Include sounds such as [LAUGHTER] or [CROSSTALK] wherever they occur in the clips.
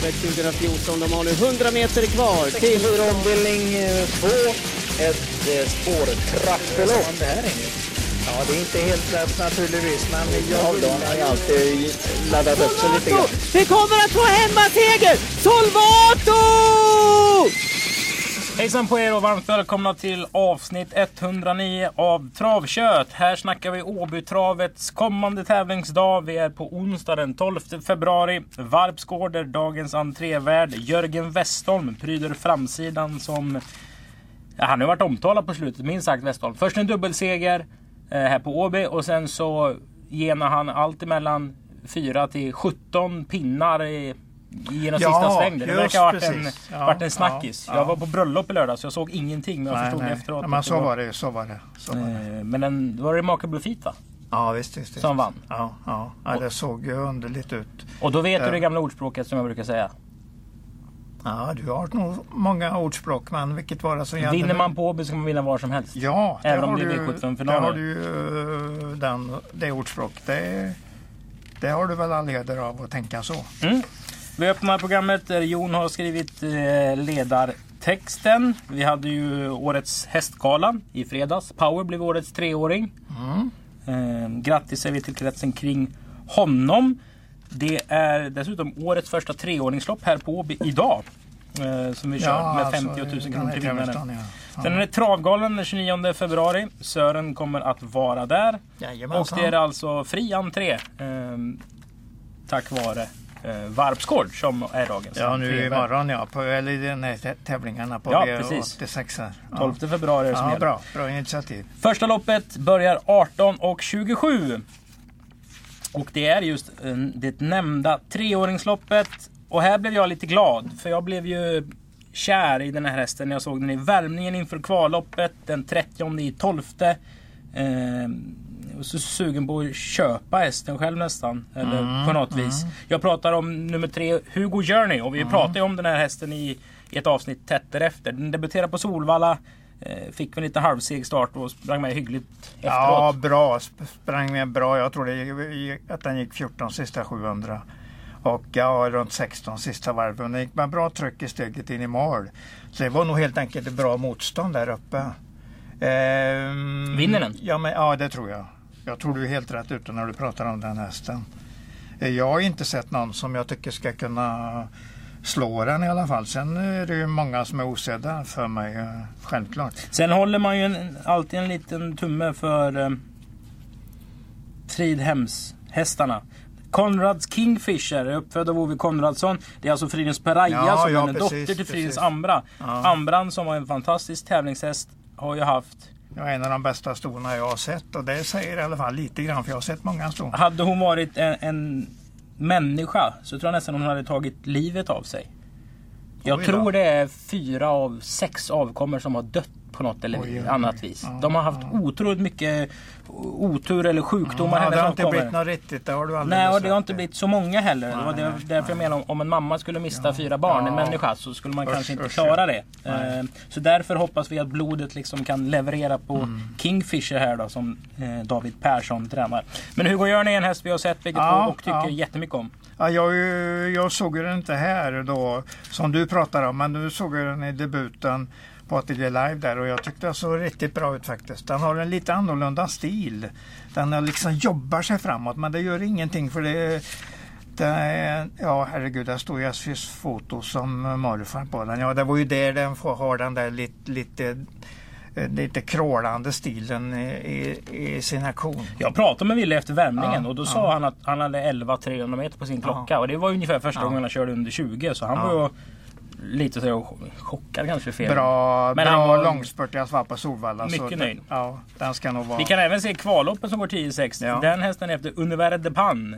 travet 2014. De har nu 100 meter kvar till... omdelning 2. Ett eh, spårtrappelopp. Det här är Ja, det är inte helt lätt naturligtvis, men jag vill... har ju alltid laddat upp sig lite grann. Vi kommer att få hemmaseger! Solvato! Hejsan på er och varmt välkomna till avsnitt 109 av Travkött. Här snackar vi Åbytravets kommande tävlingsdag. Vi är på onsdag den 12 februari. Varpsgårder, dagens entrévärd. Jörgen Westholm pryder framsidan som... Ja, han har varit omtalad på slutet, minst sagt Westholm. Först en dubbelseger eh, här på Åby och sen så genar han allt emellan 4 till 17 pinnar i genom Ja, sista sväng. Det verkar ha varit en. Ja, varit en snackis. ja, Jag ja. var på bröllop i lördags så jag såg ingenting. Men jag förstod efteråt. Men så var det, så var det. Så var det. Eh, Men då var det Remarkable Feet va? Ja, visst, visst. Som vann. Ja, ja. ja, det såg ju underligt ut. Och då vet du det gamla ordspråket som jag brukar säga. Ja, du har nog många ordspråk, men vilket var det som gällde? Vinner man på Åby så kan man vinna var som helst. Ja, Även om det är du- V75-finaler. Där har du ju eh, den, det ordspråk. Det, det har du väl all heder av att tänka så. Mm. Vi öppnar programmet där Jon har skrivit eh, ledartexten. Vi hade ju årets hästgala i fredags. Power blev årets treåring. Mm. Eh, grattis säger vi till kretsen kring honom. Det är dessutom årets första treåringslopp här på Åby idag. Eh, som vi kör med 50 000 alltså, kronor till vinnaren. Ja. Ja. Sen är det Travgalan den 29 februari. Sören kommer att vara där. Och Jajamensan. det är alltså fri entré. Eh, tack vare eh, Varpsgård som är dagens Ja, nu entrévärd. imorgon ja. På, eller i den här tä- tävlingarna på Ja, V86. här. Ja. 12 februari är det som Ja, gäller. bra. Bra initiativ. Första loppet börjar 18 och 27. Och det är just eh, det nämnda treåringsloppet. Och här blev jag lite glad. För jag blev ju kär i den här hästen när jag såg den i värmningen inför kvalloppet den 30 i 12. Eh, och så sugen på att köpa hästen själv nästan. Eller Mm, på något vis. Jag pratar om nummer tre, Hugo Journey. Och vi Mm. pratade ju om den här hästen i, i ett avsnitt tätt därefter. Den debuterade på Solvalla. Eh, fick väl lite halvseg start och sprang med hyggligt Ja, efteråt. bra. Sp- Sprang med bra. Jag tror det gick, att den gick 14 sista 700. Och ja, runt 16 sista varven. Den gick med bra tryck i steget in i mål. Så det var nog helt enkelt ett bra motstånd där uppe. Ehm, Vinner den? Ja, men, ja, det tror jag. Jag tror du är helt rätt ute när du pratar om den hästen. Eh, Jag har inte sett någon som jag tycker ska kunna slå den i alla fall. Sen är det ju många som är osedda för mig, eh, självklart. Sen håller man ju en, alltid en liten tumme för eh, Fridhemshästarna. Konrads Kingfisher är uppfödd av Ove Konradsson. Det är alltså Fridhems Peraya Ja, som ja, är en dotter till precis. Ambra. Ja. Ambran som var en fantastisk tävlingshäst har ju haft Ja, en av de bästa stona jag har sett och det säger i alla fall lite grann för jag har sett många ston. Hade hon varit en, en människa så tror jag nästan hon hade tagit livet av sig. Jag tror det är fyra av sex avkommor som har dött på något eller Oj, oj, oj. annat vis. Ja, De har haft otroligt mycket otur eller sjukdomar. Ja, det har inte blivit något riktigt, det har du alldeles Nej, och det har inte blivit så många heller. det var Nej, det- nej, därför jag nej. menar om en mamma skulle mista Ja. fyra barn, en Ja. människa, så skulle man Usch, kanske inte usch, klara ja. det. Nej. Eh, Så därför hoppas vi att blodet liksom kan leverera på Mm. Kingfisher här då, som eh, David Persson tränar. Men Hugo Jörn är en häst vi har sett bägge Ja, två och tycker ja. jättemycket om. Ja, jag, jag såg ju den inte här då, som du pratar om, men nu såg jag den i debuten på Ateljé Live där och jag tyckte den såg riktigt bra ut faktiskt. Den har en lite annorlunda stil. Den liksom jobbar sig framåt, men det gör ingenting för det det är, ja herregud, där står ju SVs foto som morfar på den. Ja, det var ju där den får, har den där lite, lite, eh, lite krålande stilen i, i, sin aktion. Jag pratade med Wille efter värmningen Ja, och då ja. sa han att han hade 11 300 meter på sin klocka. Och det var ungefär första Ja. gången han körde under 20. Så han Ja. var lite så chockad kanske fel. Bra, Men bra han var- långspurt i alla fall på Solvalla. Mycket nöjd. Ja, den ska nog vara... Vi kan även se kvalloppen som går 10-6. Ja. Den hästen är efter Univers de Pan.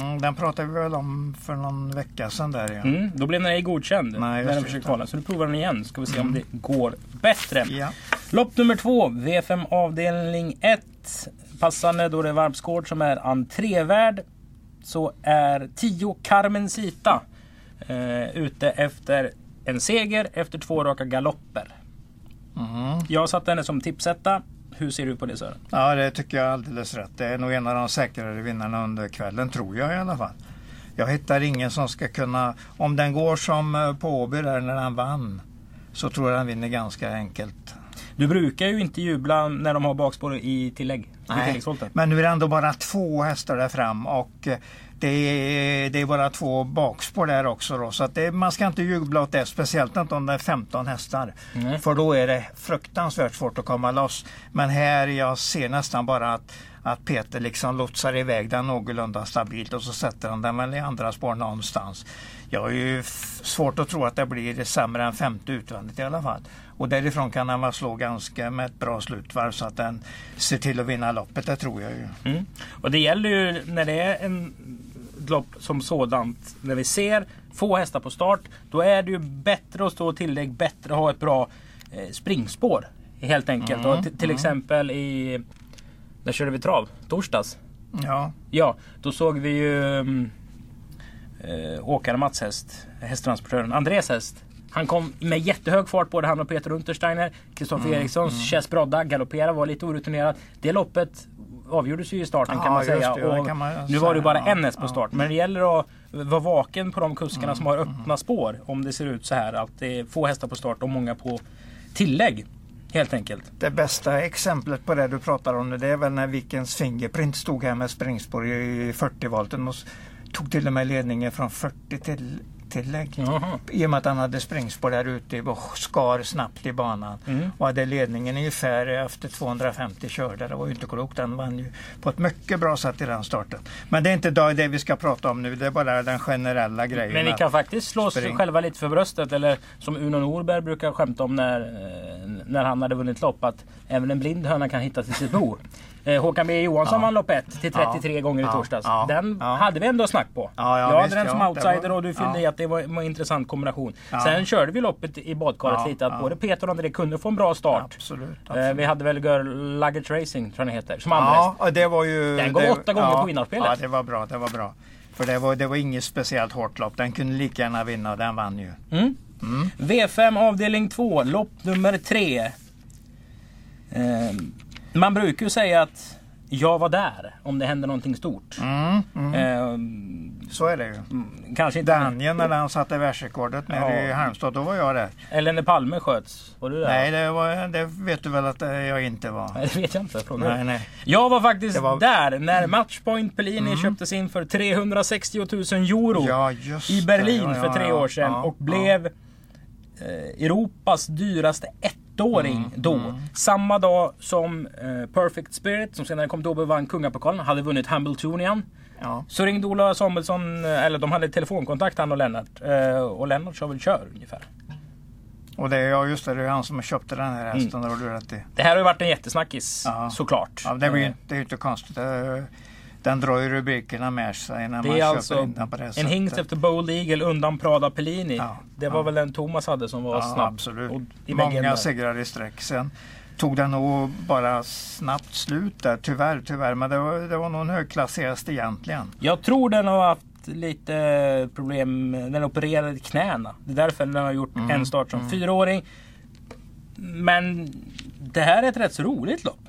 Mm, den pratade vi väl om för någon vecka sedan där ja. Mm, då blev den ej godkänd Nej, när den försökte kvala. Så nu provar den igen. Ska vi se om det går bättre. Ja. Lopp nummer två, V5 avdelning 1. Passande då det är Varpsgård som är entrévärd. Så är 10 Carmen Sita eh, ute efter en seger efter två raka galopper. Mm. Jag satte henne som tipsetta. Hur ser du på det Sören? ja, det tycker jag är alldeles rätt. Det är nog en av de säkrare vinnarna under kvällen, tror jag i alla fall. Jag hittar ingen som ska kunna, om den går som eh, på Åby där när han vann, så tror jag han vinner ganska enkelt. Du brukar ju inte jubla när de har bakspår i tillägg. Nej, men nu är det ändå bara två hästar där fram och eh, det är, det är bara två bakspår där också. Då, så att det, man ska inte jubla åt det, speciellt inte om det är 15 hästar. Nej. För då är det fruktansvärt svårt att komma loss. Men här jag ser nästan bara att, att Peter liksom lotsar iväg den någorlunda stabilt och så sätter han den väl i andra spår någonstans. Jag har ju svårt att tro att det blir sämre än femte utvändigt i alla fall. Och därifrån kan han väl slå ganska med ett bra slutvarv så att den ser till att vinna loppet, det tror jag ju. Mm. Och det gäller ju när det är en lopp som sådant. När vi ser få hästar på start. Då är det ju bättre att stå tillägg. Bättre att ha ett bra eh, springspår. Helt enkelt. och t- till exempel i... När körde vi trav? Torsdags? Ja, Ja, då såg vi ju mm, eh, åkare Mats häst, hästtransportören Andres häst. Han kom med jättehög fart både han och Peter Untersteiner. Kristoffer Mm, Erikssons Chess Brodda galopperade, var lite orutinerad. Det loppet avgjordes ju i starten Ja, kan man säga. det, ja, och man nu var det säga, bara ja, en häst på ja. start. Men det gäller att vara vaken på de kuskarna Mm, som har öppna spår. Om det ser ut så här att det är få hästar på start och många på tillägg. Helt enkelt. det bästa exemplet på det du pratar om det är väl när Vikens Fingerprint stod här med springspår i 40-volten och s- tog till och med ledningen från 40 till tillägg. Jaha. I och med att han hade springspår där ute och skar snabbt i banan. Mm. Och hade ledningen ungefär efter 250 körda. Det var ju inte klokt. Den vann ju på ett mycket bra sätt i den starten. Men det är inte det vi ska prata om nu. Det är bara den generella grejen. Men ni kan faktiskt slå sig spring. själva lite för bröstet. Eller som Uno Norberg brukar skämta om när, eh, när han hade vunnit lopp. Att även en blind höna kan hitta till sitt bo. Eh, Håkan B Johansson Ja. vann lopp 1 till 33 gånger i Ja. torsdags. Ja. Den Ja. hade vi ändå snack på. Ja, ja, jag hade den som ja. Outsider och du fyllde ja. i att det var, en intressant kombination. Ja. Sen körde vi loppet i badkaret Ja, lite. Att ja. både Peter och André kunde få en bra start. Absolut. Eh, absolut. vi hade väl Girl Luggage Racing tror jag den heter. Som andra Ja, och det var ju... Den gav det, åtta gånger på vinnarspelet. Ja, det var bra. Det var bra. För det var, det var inget speciellt hårt lopp. Den kunde lika gärna vinna och den vann ju. Mm. V5 avdelning 2, lopp nummer 3. Eh, man brukar ju säga att jag var där om det händer någonting stort. Mm, mm. Eh, Så är det ju. kanske inte... Daniel när han satte världsrekordet nere Ja. i Halmstad, då var jag där. Eller när Palme sköts. Var du där? Nej, det, var, det vet du väl att eh, jag inte var. Nej, det vet jag inte. Jag frågar. Nej, nej. Jag var faktiskt var- Mm. där när Matchpoint Pellini köptes in för 360 000 euro Ja, just i. Berlin Ja, för tre år sedan och blev eh, Europas dyraste ettåring Mm, då. Samma dag som eh, Perfect Spirit, som senare kom då och vann kungapokalen, hade vunnit Hambletonian. Ja. Så ringde Ola Samuelsson, eh, eller de hade telefonkontakt han och Lennart. Eh, och Lennart sa väl kör ungefär. Och det är ja, just det, det är han som köpte den här hästen. Det rätt i. Det här har ju varit en jättesnackis Ja. såklart. Ja, det, blir, Eh, det är ju inte konstigt. Den drar ju rubrikerna med sig när Det man är köper alltså in den på det en sättet. hingst efter Bold Eagle undan Prada Pellini. Ja, Det var ja. väl den Thomas hade som var Ja, snabb. absolut. Många segrar i sträck. Sen tog den nog bara snabbt slut där, tyvärr. tyvärr. Men det var, det var nog en högklassig egentligen. Jag tror den har haft lite problem. Den opererade knäna. Det är därför den har gjort Mm, en start som fyraåring. Men det här är ett rätt så roligt lopp.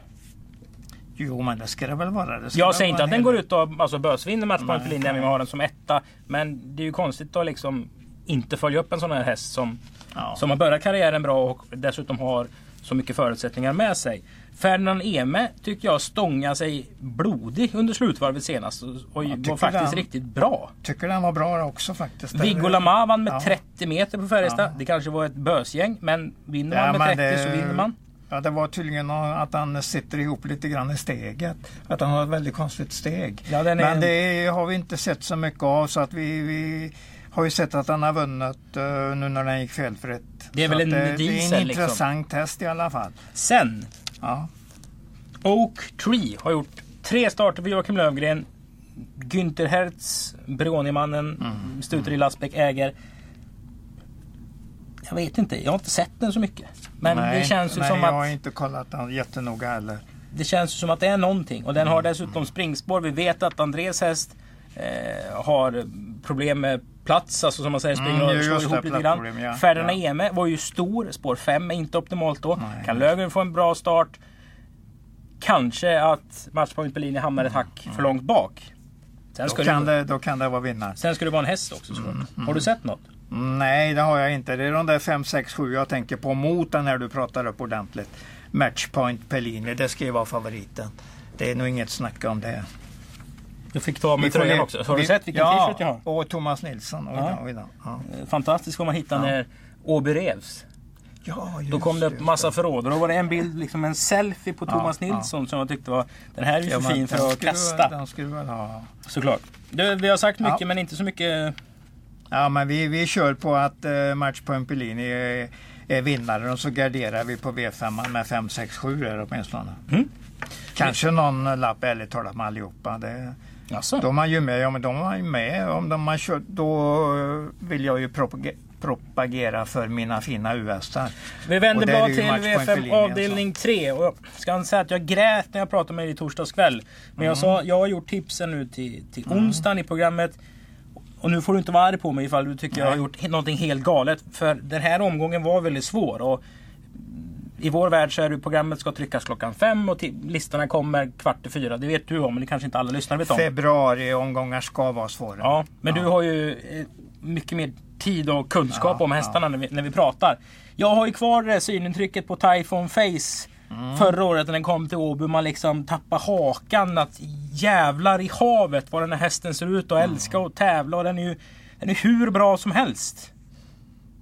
Jo, men det ska det väl vara. Det Jag säger inte att den en går ut och alltså, bösvinner Pellini när vi nej. har den som etta. Men det är ju konstigt att liksom inte följa upp en sån här häst som, Ja. som har börjat karriären bra och dessutom har så mycket förutsättningar med sig. Ferdinand Eme tyckte jag stångade sig blodig under slutvarvet senast och- var faktiskt den- riktigt bra. Tycker den var bra också faktiskt. Viggo Lamar vann med Ja. 30 meter på Färjestad. Det kanske var ett bösgäng men vinner man med men 30 det- så vinner man. Ja, det var tydligen att han sitter ihop lite grann i steget. Att han har ett väldigt konstigt steg. Ja, är- Men det har vi inte sett så mycket av så att vi, vi har ju sett att han har vunnit uh, nu när den gick felfritt. Det är väl en det, det är diesel, en liksom. intressant häst i alla fall. Sen Ja. Oak Tree har gjort tre starter för Joakim Lövgren. Günther Hertz, Brionimannen, Mm. Stuter i Lassbäck äger. Jag vet inte, jag har inte sett den så mycket. Men nej, det känns ju nej, som jag har att inte kollat den jättenoga heller. det känns ju som att det är någonting. Och den Mm. har dessutom springspår. Vi vet att Andres häst eh, har problem med plats, alltså som man säger, springer Mm, och slår ihop lite grann. ja. Ferdinand Ja. Eme var ju stor, spår 5 är inte optimalt då. Nej. Kan Löfgren få en bra start? Kanske att Matchpoint Berlin hamnar ett hack Mm. för långt bak. Sen Då kan, det, det, då kan det vara vinnare. sen ska det vara en häst också såklart. Har du sett något? Nej, det har jag inte. Det är de där 5, 6, 7 jag tänker på mot den när du pratar upp ordentligt. Matchpoint Pellini, det ska ju vara favoriten. Det är nog inget snack om det. Du fick ta med får tröjan också. Har du vi- sett vilken ja, t-shirt jag har? och Thomas Nilsson. Oj, Ja. oj. Ja. Fantastiskt vad man hittar när Åby revs. Ja, Då kom det upp massa förråd då var det en bild, liksom en selfie på Ja, Thomas ja. Nilsson som jag tyckte var Den här är ju Ja, för fin för att kasta. Den ha. Såklart. Du, vi har sagt mycket Ja. men inte så mycket. Ja, men vi, vi kör på att uh, match på Pellini är, är vinnaren och så garderar vi på V5 med 5, 6, 7 där åtminstone. Mm. Kanske någon lapp ärligt talat med allihopa. Det, Jaså? De är ju med, ja men de är med. Om de har kört, då eh, vill jag ju propage- propagera för mina fina U-hästar. Vi vänder blad till match på en V5 Fellini, avdelning 3. Och jag ska säga att jag grät när jag pratade med dig i torsdags kväll. Men jag sa, jag har gjort tipsen nu till, till onsdagen i programmet. Och nu får du inte vara arg på mig ifall du tycker jag har gjort någonting helt galet. För den här omgången var väldigt svår. Och I vår värld så är det programmet ska tryckas klockan fem och listorna kommer kvart i fyra. Det vet du om, men det kanske inte alla lyssnare vet om. Februari-omgångar ska vara svåra. Ja, men du har ju eh, mycket mer tid och kunskap Ja, om hästarna när, vi, när vi pratar. Jag har ju kvar där synintrycket på Typhon Face Mm. förra året när den kom till Åby. Man liksom tappar hakan. Att jävlar i havet vad den här hästen ser ut och älska att tävla. Och den är ju den är hur bra som helst.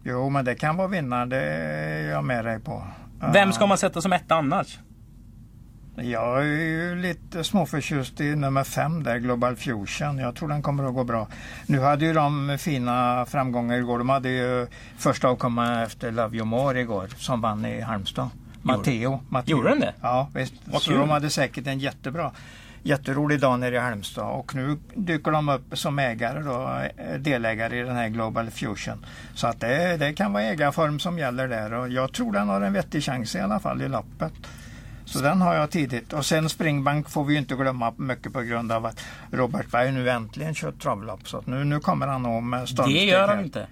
Jo, men det kan vara vinnare, det är jag med dig på. Vem ska man sätta som etta annars? Jag är ju lite småförtjust i nummer fem där, Global Fusion. Jag tror den kommer att gå bra. Nu hade ju de fina framgångar igår. De hade ju första avkomma efter Love You More igår som vann i Halmstad. Matteo. Matteo. Gjorde den det? Ja, visst. Vad Så kul. de hade säkert en jättebra Jätterolig dag nere i Halmstad och nu dyker de upp som ägare då, eh, delägare i den här Global Fusion. Så att det, det kan vara ägarform som gäller där och jag tror den har en vettig chans i alla fall i loppet. Så den har jag tidigt. Och sen Springbank får vi ju inte glömma mycket på grund av att Robert Berg nu äntligen kört travlopp. Så att nu, nu kommer han nog med Det stormsteg gör han inte.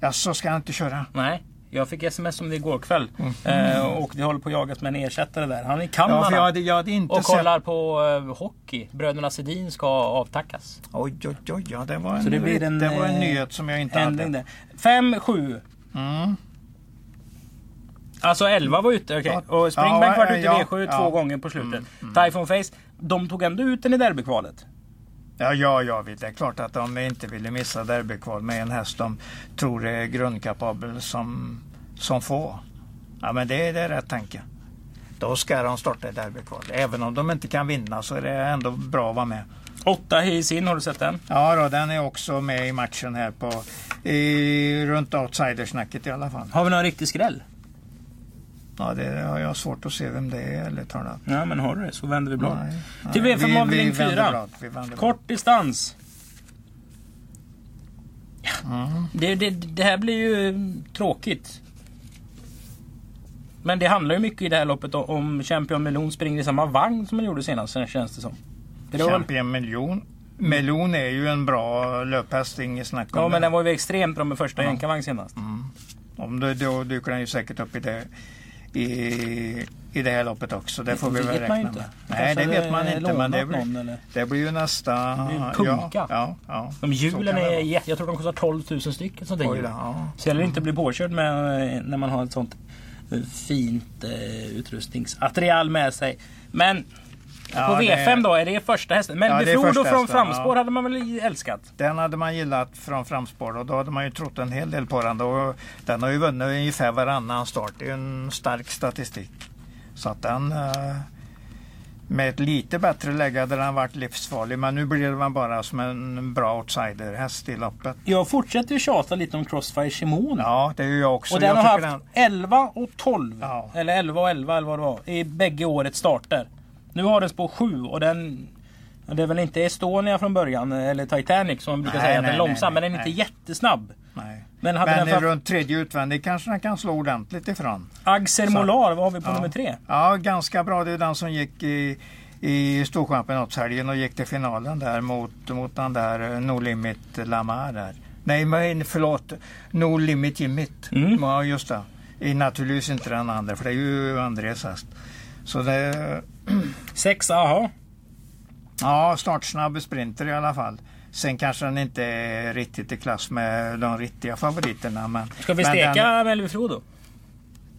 Ja, så ska han inte köra. Nej. Jag fick sms om det igår kväll. Mm. Eh, och det håller på att jagas med en ersättare där. Han är i Ja, Kanada. för jag hade, jag hade inte och sett... kollar på eh, hockey. Bröderna Sedin ska avtackas. Oj, oj, oj, ja, det var en, Så det blir en, det var en eh, nyhet som jag inte hade. där. 5-7. Mm. Alltså 11 var ute. Ja. Och Springbank Ja, var ute i ja, V7 ja. två gånger på slutet. Typhoon Face, de tog ändå ut den i derbykvalet. Ja, ja, ja, det är klart att de inte ville missa derbykval med en häst de tror är grundkapabel som, som få. Ja, men det, det är rätt tanke. Då ska de starta i derbykval. Även om de inte kan vinna så är det ändå bra att vara med. 8 Heisin, har du sett den? Ja, då, den är också med i matchen här på i, runt outsidersnacket i alla fall. Har vi någon riktig skräll? Ja, det har jag svårt att se vem det är ärligt talat. Ja, men har du det så vänder vi blad. Nej, nej. Till V5 Vi- vi avdelning vänder 4. blad, vi vänder blad. Kort distans. Mm. Det, det, det här blir ju tråkigt. Men det handlar ju mycket i det här loppet om- Champion Melon springer i samma vagn som han gjorde senast känns det som. Det Champion Melon. Melon är ju en bra löphäst, inget snack om Ja men den var ju extremt bra med första jänkarvagn senast. Om det, då dyker den ju säkert upp i det, i, i det här loppet också. Det får vi väl räkna med. Nej, det vet man inte. Men det någon, blir, eller? det blir ju nästa... Det blir punka. Ja, ja, ja. De hjulen är jätte... Jag tror de kostar 12 000 stycken sånt Oj ja. Så gäller det inte att bli påkörd med eh, när man har ett sånt eh, fint eh, utrustningsmaterial med sig. Men Ja, på det- V5 då, är det första hästen? Men Ja, det Befrodo från framspår ja. hade man väl älskat? Den hade man gillat från framspår och då hade man ju trott en hel del på den. Då, den har ju vunnit ungefär varannan start. Det är ju en stark statistik. Så att den eh, med ett lite bättre läge hade den varit livsfarlig. Men nu blir den bara som en bra outsider-häst i loppet. Jag fortsätter ju tjata lite om Crossfire Shimon. Ja, det är ju jag också. Och den jag har haft 11 och 12. Ja. Eller 11 och 11 eller vad det var. I bägge årets starter. Nu har den spår 7 och den... Det är väl inte Estonia från början eller Titanic som man brukar Nej, säga att den är långsam. men den är inte jättesnabb. Nej. Men hade Men den fått runt tredje utvändig kanske den kan slå ordentligt ifrån. Agser Molar, vad har vi på Ja. nummer 3? Ja, ganska bra. Det är den som gick i, i Storchampionatshelgen och gick till finalen där mot, mot den där eh, No Limit Lamar där. Nej, men förlåt. No Limit Jimmit. Mm. Ja, just det. Naturligtvis inte den andra, för det är ju Andres häst. Så det... [CLEARS THROAT] 6, aha. Ja, startsnabb sprinter i alla fall. Sen kanske den inte är riktigt i klass med de riktiga favoriterna. Men, Ska vi men steka den- Melvifro då?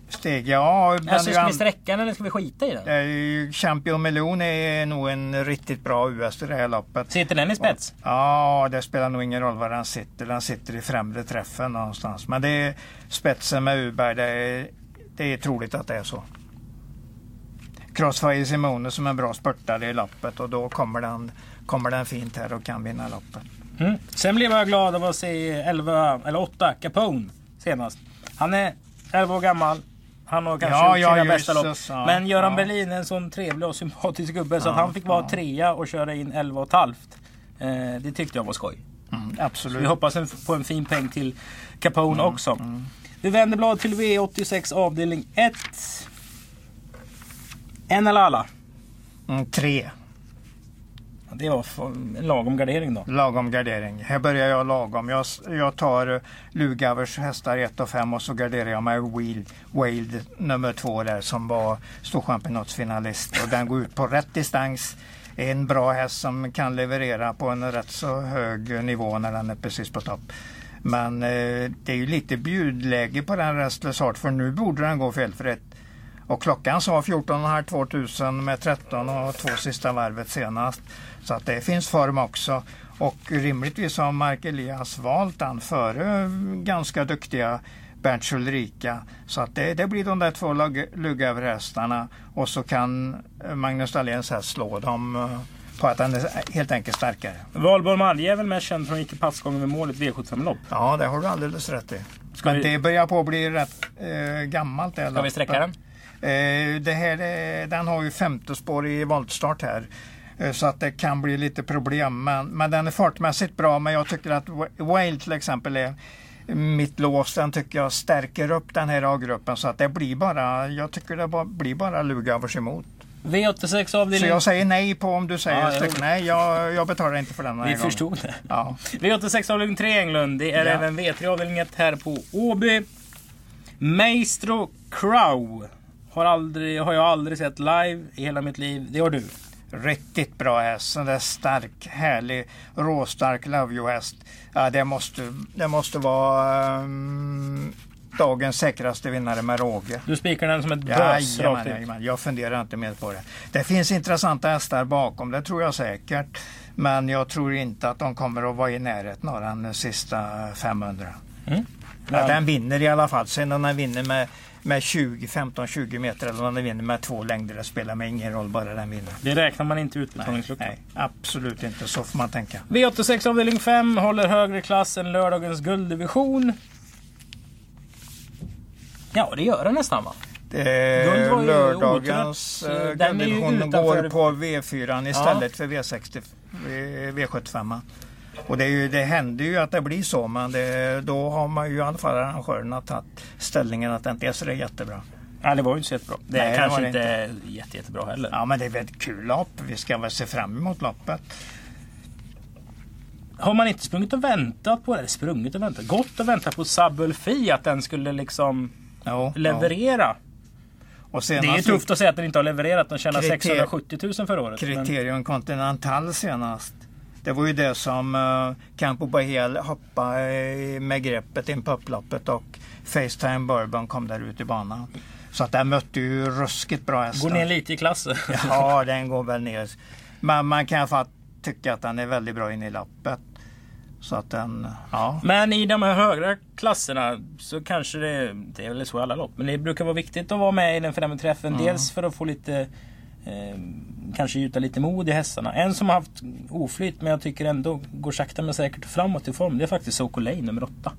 Steg, ja. Alltså ska vi sträcka den eller ska vi skita i den? ju Champion Melon är nog en riktigt bra US i det här loppet. Sitter den i spets? Ja, det spelar nog ingen roll var den sitter. Den sitter i främre träffen någonstans. Men det är spetsen med Uberg. Det är, det är troligt att det är så. Crossfire Simone som är bra spurtare i loppet och då kommer den, kommer den fint här och kan vinna loppet. Mm. Sen blev jag glad av att se 11 eller 8 Capone senast. Han är 11 år gammal. Han har kanske Ja, gjort sina bästa lopp. ja. Men Göran Ja. Berlin är en sån trevlig och sympatisk gubbe så att han fick vara trea och köra in 11 och halvt. Eh, det tyckte jag var skoj. Mm, Så vi absolut. hoppas på en fin peng till Capone Mm, också. Vi vänder blad till V86 avdelning 1. En eller alla? Mm, tre. Det var lagom gardering då. Lagom gardering. Här börjar jag lagom. Jag, jag tar eh, Lugavers hästar 1 och 5 och så garderar jag med Wheel, Wild nummer 2 där som var storchampionatsfinalist. Och den går ut på rätt distans. En bra häst som kan leverera på en rätt så hög nivå när den är precis på topp. Men eh, det är ju lite bjudläge på den Restless för nu borde den gå felfritt. Och klockan sa 14,5 2000 med 13 och två sista varvet senast. Så att det finns form också. Och rimligtvis har Mark Elias valt den före ganska duktiga Bernt Ulrika. Så att det, det blir de där två lugg- luggöverhästarna och så kan Magnus Dahléns häst slå dem eh, på att den är helt enkelt starkare. Valborg Malje är väl mest känd från icke passgången med målet V75-lopp. Ja, det har du alldeles rätt i. Ska Men vi- det börjar på att bli rätt eh, gammalt. Ska vi sträcka den? Eh, det här, är- den har ju femte spår i voltstart här. Eh, Så att det kan bli lite problem. Men, men den är fartmässigt bra. Men jag tycker att Whale till exempel är mitt lås. Den tycker jag stärker upp den här A-gruppen. Så att det blir bara, jag tycker det bara, blir bara Lugavers emot. V86 Så avdelning... jag säger nej på om du säger Ja, jag- Nej, jag, jag betalar inte för den här Vi gången. förstod det. Ja. V86 avdelning 3 Englund. Det är Ja. även V3 avdelning 1 här på Åby. Maestro Crow. Har, aldrig, har jag aldrig sett live i hela mitt liv. Det har du. Riktigt bra häst. En där stark, härlig, råstark Love You-häst. Ja, det, måste, det måste vara um, dagens säkraste vinnare med råge. Du spikar den som ett bös rakt ut. jag funderar inte mer på det. Det finns intressanta hästar bakom, det tror jag säkert. Men jag tror inte att de kommer att vara i närheten av den sista 500. Mm. Ja. den vinner i alla fall. Sen om den vinner med, med 20, 15, 20 meter eller om den vinner med två längder, det spelar mig ingen roll, bara den vinner. Det räknar man inte ut Nej, nej, absolut inte. Så får man tänka. V86 avdelning 5 håller högre klass än lördagens gulddivision. Ja, det gör den nästan va? Eh, lördagens eh, gulddivision utanför- går på V4 istället för V60, V- V75. Och det, är ju, det händer ju att det blir så men det, då har man ju i alla fall arrangörerna tagit ställningen att det inte är så det är jättebra. Nej, det var ju inte så jättebra. Det Nej, är kanske det inte jätte, jättebra heller. Ja men det är väl ett kul lopp. Vi ska väl se fram emot loppet. Har man inte sprungit och väntat på det? Sprungit och väntat? Gått och väntat på Sabulfi att den skulle liksom Jo, leverera. Ja. Och Det är ju senast tufft att säga att den inte har levererat. Den tjänar Kriter- 670 000 förra året. Men Criterion Continental senast. Det var ju det som uh, Campo Bahel hoppade eh, med greppet in på upploppet och Facetime Bourbon kom där ut i banan. Så att den mötte ju ruskigt bra hästar. går ner lite i klass. [LAUGHS] Ja, den går väl ner. Men man kan i alla fall tycka att den är väldigt bra in i loppet. Så att den, ja. Men i de här högre klasserna så kanske det, det är väl så i alla lopp, men det brukar vara viktigt att vara med i den främre träffen. Dels för att få lite, eh, kanske gjuta lite mod i hästarna. En som har haft oflyt men jag tycker ändå går sakta men säkert framåt i form. Det är faktiskt Sokolej nummer 8.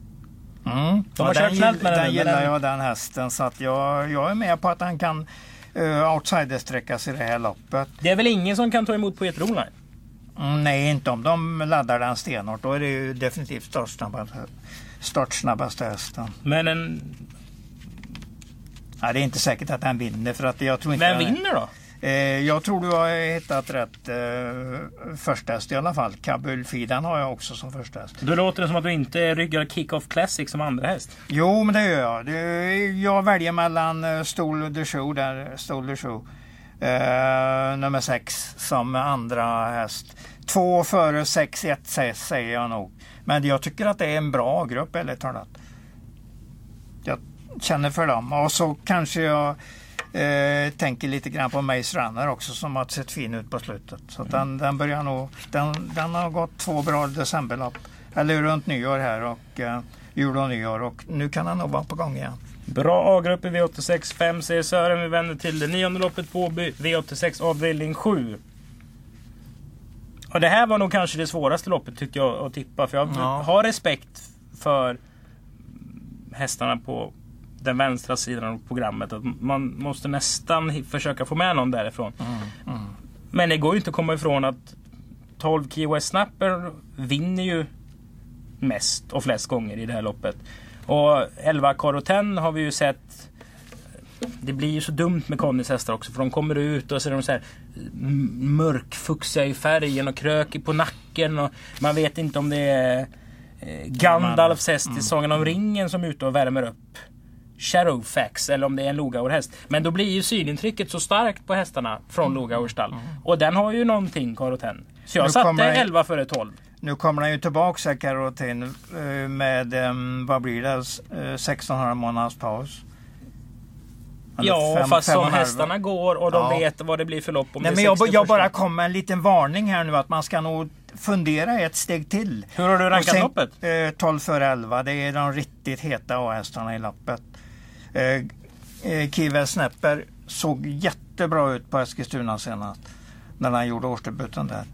Mm. De har Ja, kört den snällt med den den gillar jag den hästen så att jag, jag är med på att han kan uh, outsidersträckas i det här loppet. Det är väl ingen som kan ta emot på Roline? Mm, nej, inte om de laddar den stenhårt. Då är det ju definitivt startsnabbaste, startsnabbaste hästen. Men en, Ja, det är inte säkert att den vinner för att jag tror inte... vem vinner då? Eh, jag tror du har hittat rätt eh, första häst i alla fall. Kabul Fidan har jag också som första häst. Då låter det som att du inte ryggar Kick-Off Classic som andra häst. Jo, men det gör jag. Jag väljer mellan uh, Stol de Show där, Stol de Show. Eh, nummer 6 som andra häst. Två före 6 1 säger jag nog. Men jag tycker att det är en bra grupp ärligt talat. Jag känner för dem och så kanske jag eh, tänker lite grann på Maze Runner också som har sett fin ut på slutet. Så mm. den, den börjar nog, den, den har gått två bra decemberlopp. Eller runt nyår här och eh, jul och nyår och nu kan han nog vara på gång igen. Bra A-grupp i V86 5 säger Sören. Vi vänder till det nionde loppet på V86 avdelning 7. Och det här var nog kanske det svåraste loppet tyckte jag att tippa. För jag ja. har respekt för hästarna på den vänstra sidan av programmet. Att man måste nästan försöka få med någon därifrån. Mm, mm. Men det går ju inte att komma ifrån att 12 Key West Snapper vinner ju mest och flest gånger i det här loppet. Och 11 Caroten har vi ju sett det blir ju så dumt med Connys hästar också för de kommer ut och så är de så här mörkfuxiga i färgen och kröker på nacken. Och man vet inte om det är eh, Gandalfs häst i mm. Sagan om ringen som är ute och värmer upp. Shadowfax eller om det är en Logaur-häst. Men då blir ju synintrycket så starkt på hästarna från mm. Logaurs stall. Mm. Och den har ju någonting Caroten. Så jag nu satte 11 före 12. Nu kommer han ju tillbaka här Caroten eh, med, um, vad blir det, 1600 eh, månaders paus. Ja, fem, fast som hästarna går och de ja. vet vad det blir för lopp. Om Nej, men jag, jag bara kom med en liten varning här nu att man ska nog fundera ett steg till. Hur har du rankat sen, loppet? Eh, 12 före 11. Det är de riktigt heta A-hästarna i loppet. Eh, eh, Kive Snapper såg jättebra ut på Eskilstuna senast. När han gjorde årsdebuten där.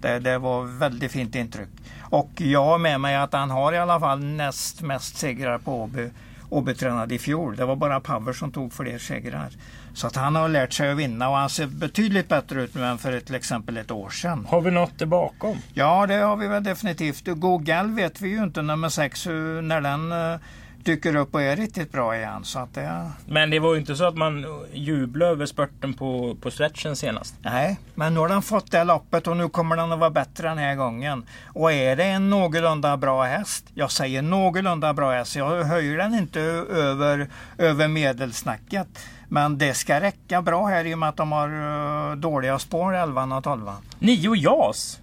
Det, det var väldigt fint intryck. Och jag har med mig att han har i alla fall näst mest segrar på Åby obetränad i fjol. Det var bara Power som tog fler segrar. Så att han har lärt sig att vinna och han ser betydligt bättre ut nu än för till exempel ett år sedan. Har vi något där bakom? Ja, det har vi väl definitivt. Google vet vi ju inte nummer sex när den eh, dyker upp och är riktigt bra igen. Så att det... Men det var ju inte så att man jublade över spurten på, på stretchen senast? Nej, men nu har den fått det loppet och nu kommer den att vara bättre den här gången. Och är det en någorlunda bra häst, jag säger någorlunda bra häst, jag höjer den inte över, över medelsnacket. Men det ska räcka bra här i och med att de har uh, dåliga spår 11 och 12. Nio JAS?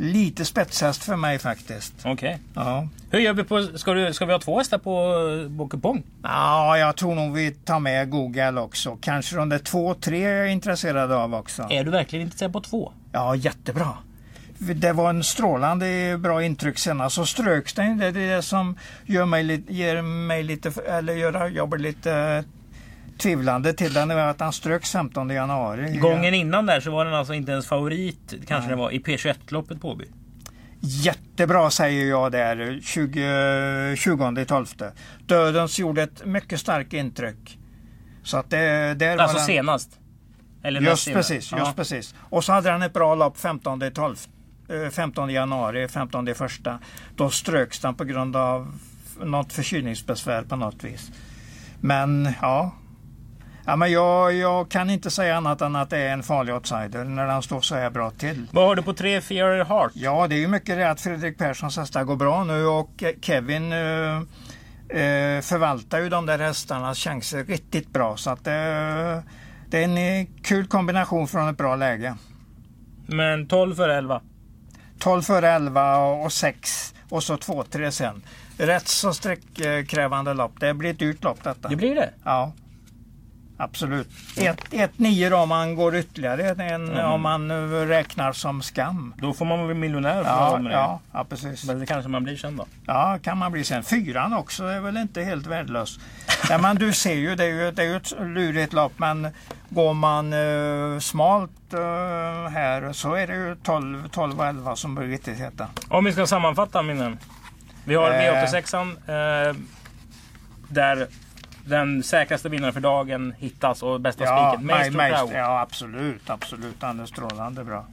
Lite spetshäst för mig faktiskt. Okej. Okay. Ja. Hur gör vi på, ska, du, ska vi ha två hästar på, på kupong? Ja, jag tror nog vi tar med Google också. Kanske de där två, tre är jag intresserad av också. Är du verkligen intresserad på två? Ja, jättebra. Det var en strålande bra intryck senast. Så ströks den. Det är det som gör mig, ger mig lite, eller gör jag lite tvivlande till den är att han ströks 15 januari. Gången innan där så var den alltså inte ens favorit kanske det var i P21-loppet på Åby. Jättebra säger jag där, 20, 20 12. Dödens gjorde ett mycket starkt intryck. Så att det, där alltså den... senast? Eller just precis, just precis. Och så hade han ett bra lopp 15 12. 15 januari, 15 första. Då ströks den på grund av något förkylningsbesvär på något vis. Men ja, Ja, men jag, jag, kan inte säga annat än att det är en farlig outsider när han står så här bra till. Vad har du på tre Fear Heart? Ja, det är ju mycket det att Fredrik Perssons hästar går bra nu och Kevin uh, uh, förvaltar ju de där hästarnas chanser riktigt bra. Så att uh, det är en kul kombination från ett bra läge. Men 12 för 11? 12 för 11 och 6 och så 2-3 sen. Rätt så sträckkrävande lopp. Det blir ett dyrt lopp detta. Det blir det? Ja. Absolut. 1-9 då om man går ytterligare en, mm. om man räknar som skam. Då får man bli miljonär. Ja, ja, ja, precis. Men det kanske man blir sen då? Ja, kan man bli sen. Fyran också är väl inte helt värdelös. ja, men du ser ju, det är ju, det är ju ett lurigt lopp men går man uh, smalt uh, här så är det ju 12, 12 och 11 som blir riktigt heta. Om vi ska sammanfatta minnen. Vi har V86an eh, där den säkraste vinnaren för dagen hittas och bästa ja, spiken. Maestro Ja absolut, absolut. Han är strålande bra.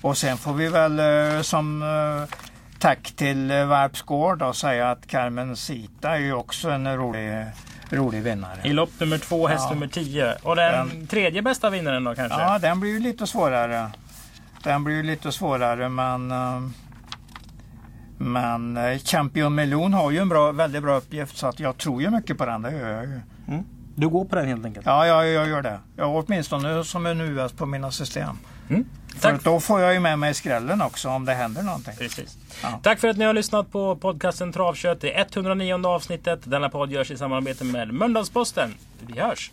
Och sen får vi väl eh, som eh, tack till eh, Varpsgård och säga att Carmen Sita är ju också en rolig rolig vinnare. I lopp nummer två, häst ja. nummer tio. Och den, den, tredje bästa vinnaren då kanske? Ja, den blir ju lite svårare. Den blir ju lite svårare men men Champion Melon har ju en bra, väldigt bra uppgift så att jag tror ju mycket på den. Det gör jag ju. Mm. Du går på den helt enkelt? Ja, ja jag gör det. Jag åtminstone som en US på mina system. Mm. För då får jag ju med mig skrällen också om det händer någonting. Precis. Ja. Tack för att ni har lyssnat på podcasten Travkött. Det är 109 avsnittet. Denna podd görs i samarbete med Mölndalsposten. Vi hörs!